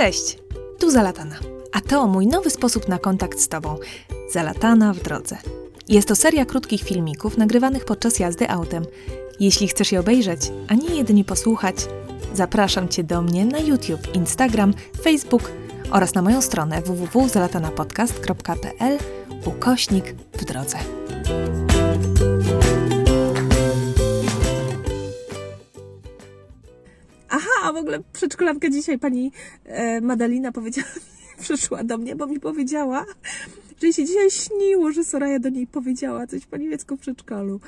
Cześć, tu Zalatana. A to mój nowy sposób na kontakt z Tobą. Zalatana w drodze. Jest to seria krótkich filmików nagrywanych podczas jazdy autem. Jeśli chcesz je obejrzeć, a nie jedynie posłuchać, zapraszam Cię do mnie na YouTube, Instagram, Facebook oraz na moją stronę www.zalatanapodcast.pl ukośnik w drodze. W ogóle przedszkolanka dzisiaj pani e, Madalina powiedziała, przyszła do mnie, bo mi powiedziała, że się dzisiaj śniło, że Soraya do niej powiedziała coś po niemiecku w przedszkolu.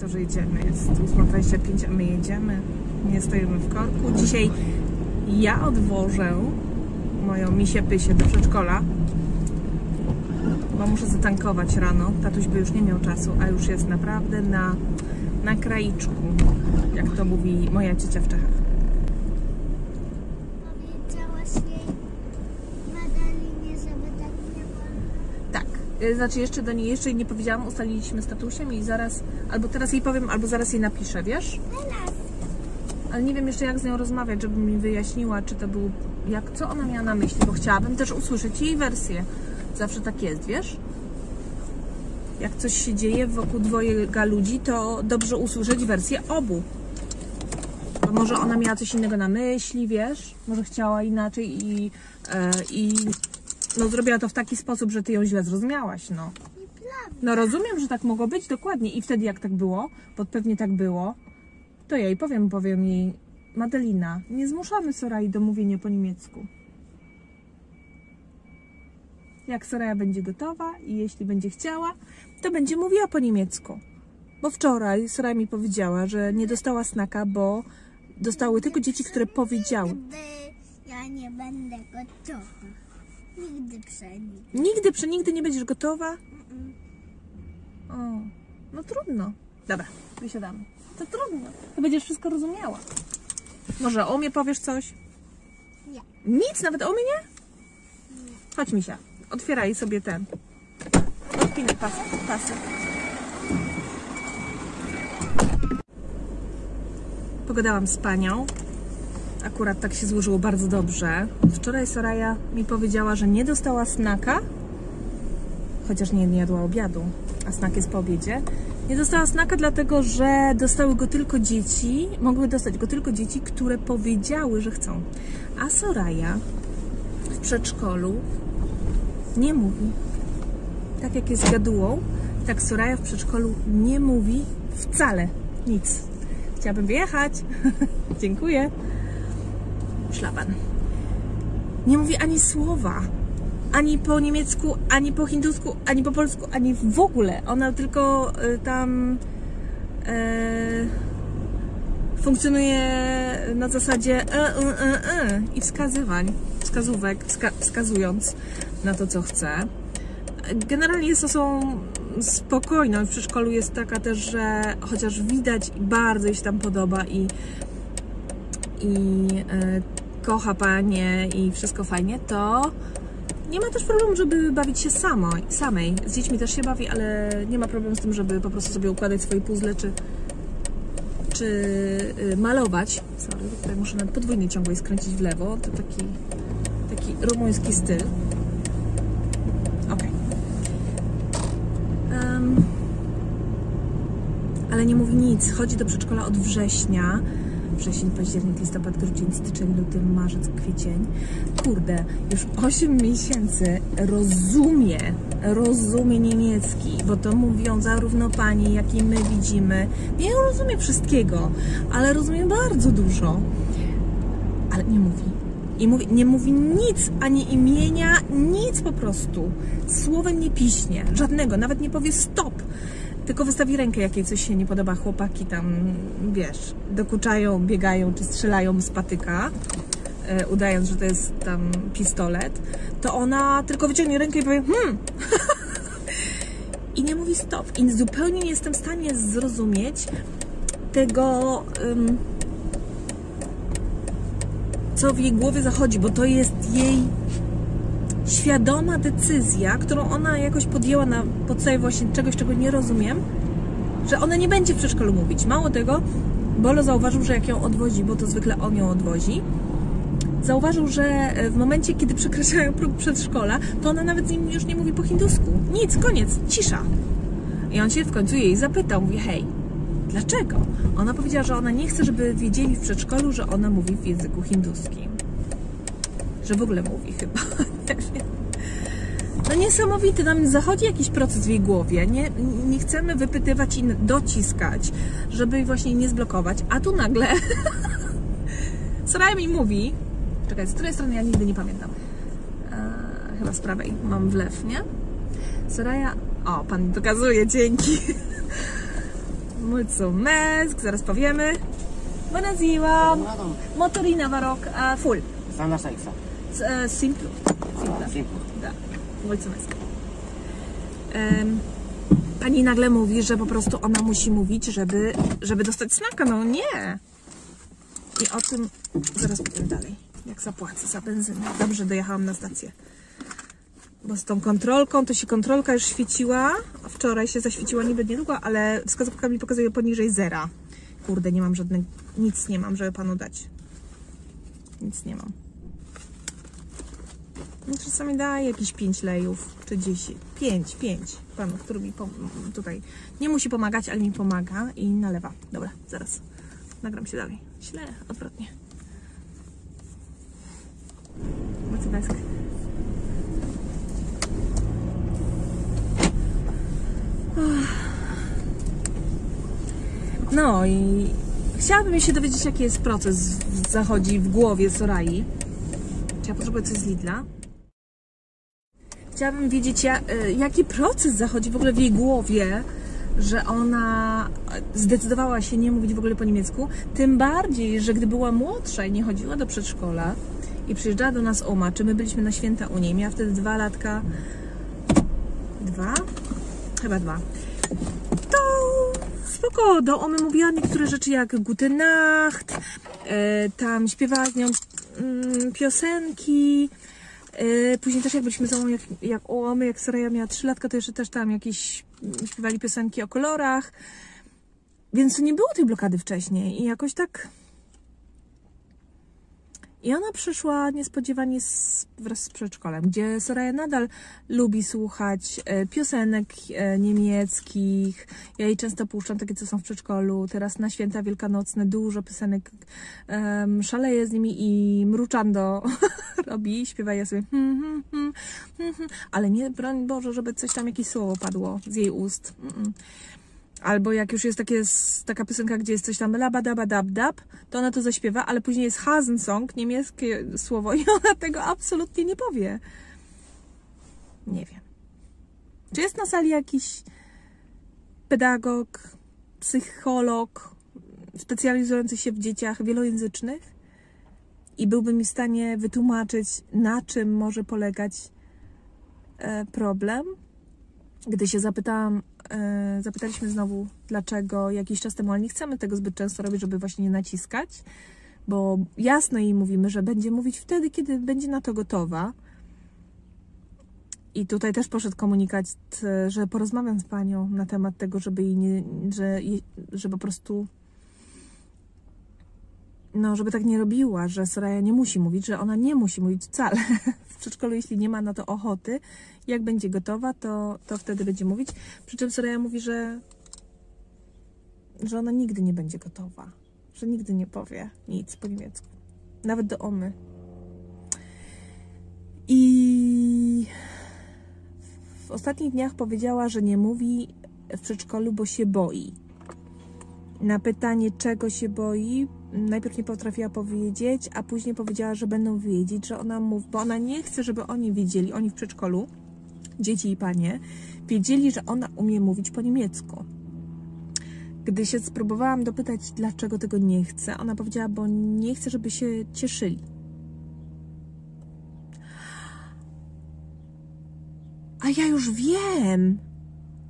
To, że jedziemy, jest 8.25, a my jedziemy, nie stoimy w korku. Dzisiaj ja odwożę moją misię pysię do przedszkola, bo muszę zatankować rano. Tatuś by już nie miał czasu, a już jest naprawdę na, na kraiczku, jak to mówi moja ciocia w Czechach. Tak. Tak, y, znaczy jeszcze do niej, jeszcze nie powiedziałam, ustaliliśmy z tatusiem i zaraz, albo teraz jej powiem, albo zaraz jej napiszę, wiesz? Ale nie wiem jeszcze jak z nią rozmawiać, żeby mi wyjaśniła, czy to był, jak, co ona miała na myśli, bo chciałabym też usłyszeć jej wersję. Zawsze tak jest, wiesz? Jak coś się dzieje wokół dwojga ludzi, to dobrze usłyszeć wersję obu. Bo może ona miała coś innego na myśli, wiesz? Może chciała inaczej i, e, i no, zrobiła to w taki sposób, że ty ją źle zrozumiałaś, no. No rozumiem, że tak mogło być, dokładnie. I wtedy jak tak było, bo pewnie tak było, to ja jej powiem, powiem jej, Madelina, nie zmuszamy Sorai do mówienia po niemiecku. Jak Soraya będzie gotowa i jeśli będzie chciała, to będzie mówiła po niemiecku. Bo wczoraj Soraya mi powiedziała, że nie dostała snaka, bo dostały tylko dzieci, które powiedziały. Nigdy ja nie będę gotowa. Nigdy przenigdy. Nigdy, przenigdy nie będziesz gotowa? O, no trudno. Dobra, wysiadamy. To trudno. To będziesz wszystko rozumiała. Może o mnie powiesz coś? Nie. Nic, nawet o mnie nie? Chodź, Misia. Otwieraj sobie ten. Odpinaj pas, pasy. Pogadałam z panią. Akurat tak się złożyło bardzo dobrze. Wczoraj Soraya mi powiedziała, że nie dostała snaka, chociaż nie, nie jadła obiadu, a snak jest po obiedzie. Nie dostała snaka, dlatego że dostały go tylko dzieci, mogły dostać go tylko dzieci, które powiedziały, że chcą. A Soraya w przedszkolu nie mówi. Tak jak jest gadułą, tak Soraya w przedszkolu nie mówi wcale nic. Chciałabym wyjechać. Dziękuję. Szlaban. Nie mówi ani słowa. Ani po niemiecku, ani po hindusku, ani po polsku, ani w ogóle. Ona tylko y, tam y, funkcjonuje na zasadzie e, e, e, e, i wskazywań, wskazówek, wska, wskazując na to, co chce. Generalnie jest osobą spokojną. W przedszkolu jest taka też, że chociaż widać bardzo jej się tam podoba i, i e, kocha panie i wszystko fajnie, to nie ma też problemu, żeby bawić się samo, samej. Z dziećmi też się bawi, ale nie ma problemu z tym, żeby po prostu sobie układać swoje puzzle czy, czy y, malować. Sorry, tutaj muszę na podwójnej ciągłej skręcić w lewo. To taki, taki rumuński styl. Okej. Em, ale nie mówi nic. Chodzi do przedszkola od września. Wrzesień, październik, listopad, grudzień, styczeń, luty, marzec, kwiecień. Kurde, już 8 miesięcy rozumie, rozumie niemiecki, bo to mówią zarówno pani, jak i my widzimy. Nie rozumie wszystkiego, ale rozumie bardzo dużo. Ale nie mówi. I mówi, nie mówi nic, ani imienia, nic po prostu. Słowem nie piśnie, żadnego, nawet nie powie stop. Tylko wystawi rękę, jak jej coś się nie podoba. Chłopaki tam, wiesz, dokuczają, biegają czy strzelają z patyka, e, udając, że to jest tam pistolet. To ona tylko wyciągnie rękę i powie hmm. I nie mówi stop. I zupełnie nie jestem w stanie zrozumieć tego, ym, co w jej głowie zachodzi, bo to jest jej świadoma decyzja, którą ona jakoś podjęła na podstawie właśnie czegoś, czego nie rozumiem, że ona nie będzie w przedszkolu mówić. Mało tego, Bolo zauważył, że jak ją odwozi, bo to zwykle on ją odwozi, zauważył, że w momencie, kiedy przekraczają próg przedszkola, to ona nawet z nim już nie mówi po hindusku. Nic, koniec, cisza. I on się w końcu jej zapytał, mówi, hej, dlaczego? Ona powiedziała, że ona nie chce, żeby wiedzieli w przedszkolu, że ona mówi w języku hinduskim. Że w ogóle mówi chyba. No niesamowity, nam zachodzi jakiś proces w jej głowie. Nie, nie chcemy wypytywać i dociskać, żeby właśnie nie zblokować. A tu nagle Soraya mi mówi, czekaj, z której strony ja nigdy nie pamiętam. Eee, chyba z prawej mam wlew, nie? Soraya, o, pan mi pokazuje, dzięki. Muito mesk, zaraz powiemy. Ziua! Madam, Motorina rog, uh, full. standard size. Uh, simplu. Simple. Da. Mulțumesc. Pani nagle mówi, że po prostu ona musi mówić, żeby, żeby dostać snaka. No nie. I o tym zaraz powiem dalej. Jak zapłacę za benzynę. Dobrze dojechałam na stację. Bo z tą kontrolką, to się kontrolka już świeciła. Wczoraj się zaświeciła niby niedługo, ale wskazówka mi pokazuje poniżej zera. Kurde, nie mam żadnego, nic nie mam, żeby panu dać. Nic nie mam. No, czasami daje jakieś 5 lejów, czy 10. 5, 5 panu, który mi tutaj nie musi pomagać, ale mi pomaga i nalewa. Dobra, zaraz. Nagram się dalej. Źle, odwrotnie. Mocywesk. No i chciałabym się dowiedzieć, jaki jest proces zachodzi w głowie Sorai. Czy ja potrzebuję coś z Lidla? Chciałabym wiedzieć, y, jaki proces zachodzi w ogóle w jej głowie, że ona zdecydowała się nie mówić w ogóle po niemiecku. Tym bardziej, że gdy była młodsza i nie chodziła do przedszkola i przyjeżdżała do nas Oma, czy my byliśmy na święta u niej, miała wtedy dwa latka. Dwa? Chyba dwa. To spoko, do Omy mówiła niektóre rzeczy jak Gute Nacht, e, tam śpiewała z nią mm, piosenki. E, Później też jak byliśmy z jak, jak jak Soraya miała 3 latka, to jeszcze też tam jakieś mm, śpiewali piosenki o kolorach. Więc nie było tej blokady wcześniej i jakoś tak... I ona przyszła niespodziewanie z, wraz z przedszkolem, gdzie Soraya nadal lubi słuchać e, piosenek e, niemieckich. Ja jej często puszczam takie, co są w przedszkolu. Teraz na święta wielkanocne dużo piosenek um, szaleje z nimi i mruczando robi, śpiewa ja sobie hmm, hmm, hmm, hmm, hmm. ale nie, broń Boże, żeby coś tam, jakieś słowo padło z jej ust. Mm-mm. Albo jak już jest takie, taka piosenka, gdzie jest coś tam labadabadabdab, to ona to zaśpiewa, ale później jest Hasensong, niemieckie słowo i ona tego absolutnie nie powie. Nie wiem. Czy jest na sali jakiś pedagog, psycholog specjalizujący się w dzieciach wielojęzycznych i byłby mi w stanie wytłumaczyć, na czym może polegać e, problem? Gdy się zapytałam, e, zapytaliśmy znowu, dlaczego jakiś czas temu, ale nie chcemy tego zbyt często robić, żeby właśnie nie naciskać, bo jasno jej mówimy, że będzie mówić wtedy, kiedy będzie na to gotowa. I tutaj też poszedł komunikat, e, że porozmawiam z panią na temat tego, żeby jej nie, że, że po prostu no, żeby tak nie robiła, że Soraya nie musi mówić, że ona nie musi mówić wcale w przedszkolu, jeśli nie ma na to ochoty. Jak będzie gotowa, to, to wtedy będzie mówić. Przy czym Soraya mówi, że, że ona nigdy nie będzie gotowa, że nigdy nie powie nic po niemiecku, nawet do omy. I w ostatnich dniach powiedziała, że nie mówi w przedszkolu, bo się boi. Na pytanie, czego się boi, najpierw nie potrafiła powiedzieć, a później powiedziała, że będą wiedzieć, że ona mówi, bo ona nie chce, żeby oni wiedzieli, oni w przedszkolu, dzieci i panie, wiedzieli, że ona umie mówić po niemiecku. Gdy się spróbowałam dopytać, dlaczego tego nie chce, ona powiedziała, bo nie chce, żeby się cieszyli. A ja już wiem!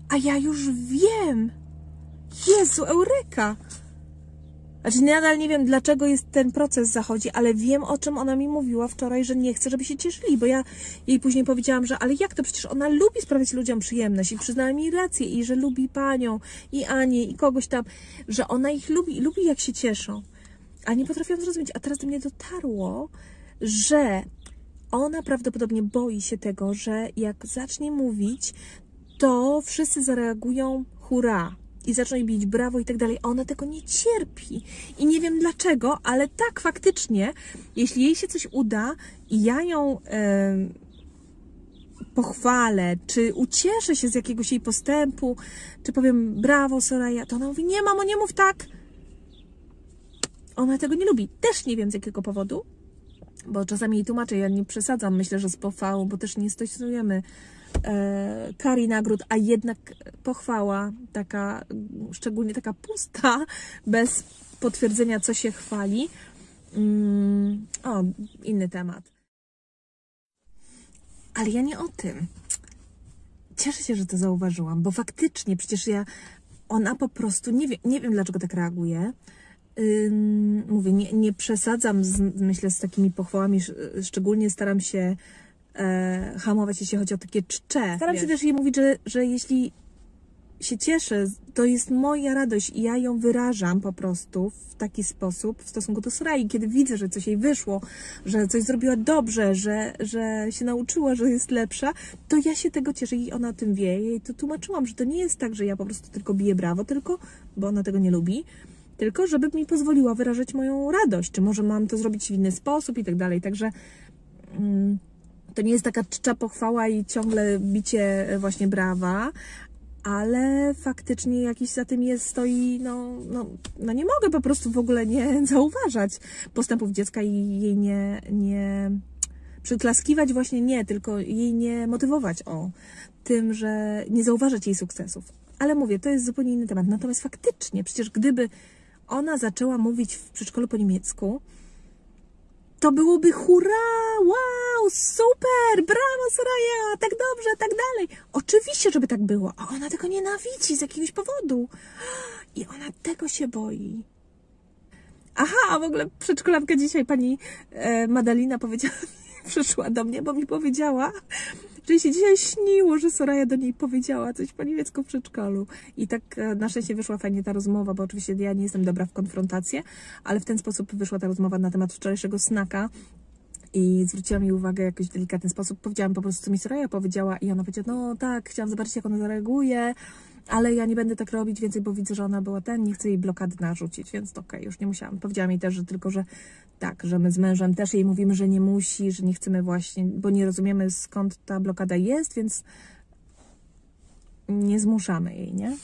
A ja już wiem! Jezu, Eureka! Znaczy nadal nie wiem, dlaczego jest ten proces zachodzi, ale wiem, o czym ona mi mówiła wczoraj, że nie chce, żeby się cieszyli, bo ja jej później powiedziałam, że ale jak to, przecież ona lubi sprawiać ludziom przyjemność i przyznała mi rację i że lubi panią i Anię i kogoś tam, że ona ich lubi lubi jak się cieszą. A nie potrafiłam zrozumieć, a teraz do mnie dotarło, że ona prawdopodobnie boi się tego, że jak zacznie mówić, to wszyscy zareagują hurra i zaczną jej bić brawo i tak dalej. A ona tego nie cierpi. I nie wiem dlaczego, ale tak faktycznie, jeśli jej się coś uda i ja ją em, pochwalę, czy ucieszę się z jakiegoś jej postępu, czy powiem brawo Soraya, to ona mówi, nie mamo, nie mów tak. Ona tego nie lubi. Też nie wiem z jakiego powodu, bo czasami jej tłumaczę, ja nie przesadzam, myślę, że z pochwałą, bo też nie stosujemy e, kar i nagród, a jednak pochwała taka, szczególnie taka pusta, bez potwierdzenia, co się chwali. Mm, o, inny temat. Ale ja nie o tym. Cieszę się, że to zauważyłam, bo faktycznie przecież ja, ona po prostu, nie, wie, nie wiem dlaczego tak reaguje. Ym, mówię, nie, nie przesadzam, z, myślę, z takimi pochwałami, sz- szczególnie staram się e, hamować, jeśli chodzi o takie czcze. Staram się też jej mówić, że, że jeśli się cieszę, to jest moja radość i ja ją wyrażam po prostu w taki sposób w stosunku do Sorai, kiedy widzę, że coś jej wyszło, że coś zrobiła dobrze, że, że się nauczyła, że jest lepsza, to ja się tego cieszę i ona o tym wie. Ja Jej to tłumaczyłam, że to nie jest tak, że ja po prostu tylko biję brawo, tylko, bo ona tego nie lubi, tylko żeby mi pozwoliła wyrażać moją radość, czy może mam to zrobić w inny sposób i tak dalej. Także mm, to nie jest taka czcza pochwała i ciągle bicie e, właśnie brawa, ale faktycznie jakiś za tym jest, stoi, no, no, no nie mogę po prostu w ogóle nie zauważać postępów dziecka i jej nie, nie przyklaskiwać właśnie nie, tylko jej nie motywować o tym, że nie zauważać jej sukcesów. Ale mówię, to jest zupełnie inny temat. Natomiast faktycznie, przecież gdyby ona zaczęła mówić w przedszkolu po niemiecku, to byłoby hurra, wow, super, brawo Soraya, tak dobrze, tak dalej. Oczywiście, żeby tak było, a ona tego nienawidzi z jakiegoś powodu. I ona tego się boi. Aha, a w ogóle przedszkolanka dzisiaj, pani e, Madalina powiedziała przyszła do mnie, bo mi powiedziała, że jej się dzisiaj śniło, że Soraya do niej powiedziała coś po niemiecku w przedszkolu. I tak e, na szczęście wyszła fajnie ta rozmowa, bo oczywiście ja nie jestem dobra w konfrontację, ale w ten sposób wyszła ta rozmowa na temat wczorajszego snaka. I zwróciła mi uwagę w jakiś delikatny sposób. Powiedziałam po prostu, co mi Soraya powiedziała i ona powiedziała, no tak, chciałam zobaczyć, jak ona zareaguje, ale ja nie będę tak robić więcej, bo widzę, że ona była ten, nie chcę jej blokady narzucić, więc okej, już nie musiałam. Powiedziała mi też, że tylko, że tak, że my z mężem też jej mówimy, że nie musi, że nie chcemy właśnie, bo nie rozumiemy skąd ta blokada jest, więc nie zmuszamy jej, nie?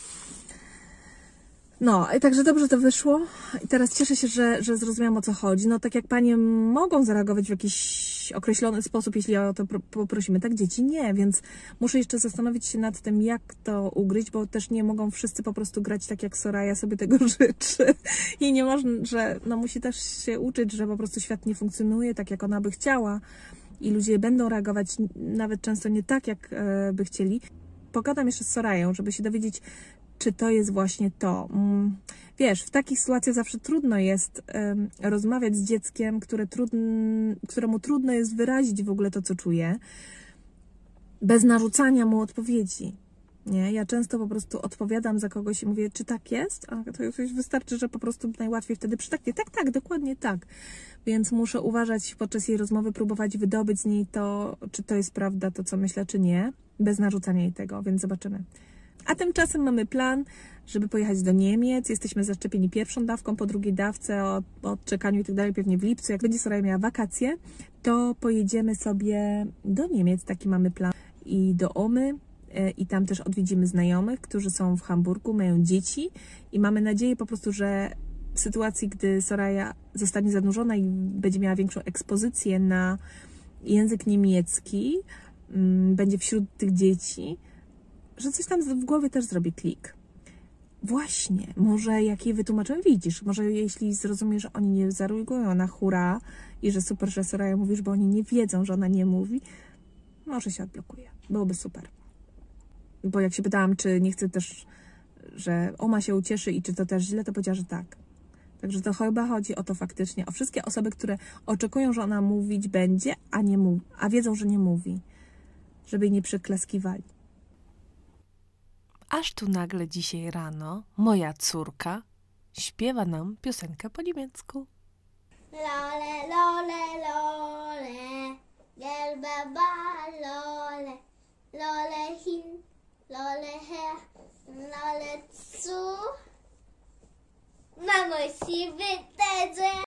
No, także dobrze to wyszło. I teraz cieszę się, że, że zrozumiałam o co chodzi. No, tak jak panie mogą zareagować w jakiś określony sposób, jeśli o to pro- poprosimy, tak dzieci nie, więc muszę jeszcze zastanowić się nad tym, jak to ugryźć, bo też nie mogą wszyscy po prostu grać tak, jak Soraya sobie tego życzy. I nie można, że no, musi też się uczyć, że po prostu świat nie funkcjonuje tak, jak ona by chciała. I ludzie będą reagować nawet często nie tak, jak e, by chcieli. Pogadam jeszcze z Sorają, żeby się dowiedzieć, czy to jest właśnie to. Mm, Wiesz, w takich sytuacjach zawsze trudno jest rozmawiać z dzieckiem, które któremu trudno jest wyrazić w ogóle to, co czuje, bez narzucania mu odpowiedzi. Nie, ja często po prostu odpowiadam za kogoś i mówię, czy tak jest? A to już wystarczy, że po prostu najłatwiej wtedy przytaknie. Tak, tak, dokładnie tak. Więc muszę uważać podczas jej rozmowy, próbować wydobyć z niej to, czy to jest prawda, to co myślę, czy nie, bez narzucania jej tego, więc zobaczymy. A tymczasem mamy plan, żeby pojechać do Niemiec. Jesteśmy zaszczepieni pierwszą dawką, po drugiej dawce, o, o czekaniu i tak dalej, pewnie w lipcu. Jak będzie Soraya miała wakacje, to pojedziemy sobie do Niemiec, taki mamy plan. I do Omy. e, I tam też odwiedzimy znajomych, którzy są w Hamburgu, mają dzieci i mamy nadzieję po prostu, że w sytuacji, gdy Soraya zostanie zanurzona i będzie miała większą ekspozycję na język niemiecki, mm, będzie wśród tych dzieci, że coś tam w głowie też zrobi klik. Właśnie, może jak jej wytłumaczę, widzisz, może jeśli zrozumiesz, że oni nie zareagują na hura i że super, że Soraya mówisz, bo oni nie wiedzą, że ona nie mówi, może się odblokuje. Byłoby super. Bo jak się pytałam, czy nie chce też, że Oma się ucieszy i czy to też źle, to powiedziała, że tak. Także to chyba chodzi o to faktycznie, o wszystkie osoby, które oczekują, że ona mówić będzie, a, nie mów, a wiedzą, że nie mówi. Żeby jej nie przyklaskiwali. Aż tu nagle dzisiaj rano moja córka śpiewa nam piosenkę po niemiecku. Lole, lole, lole, gelbe Ball, lole, lole hin, lole her, lole zu. Mamo, si wytedzę.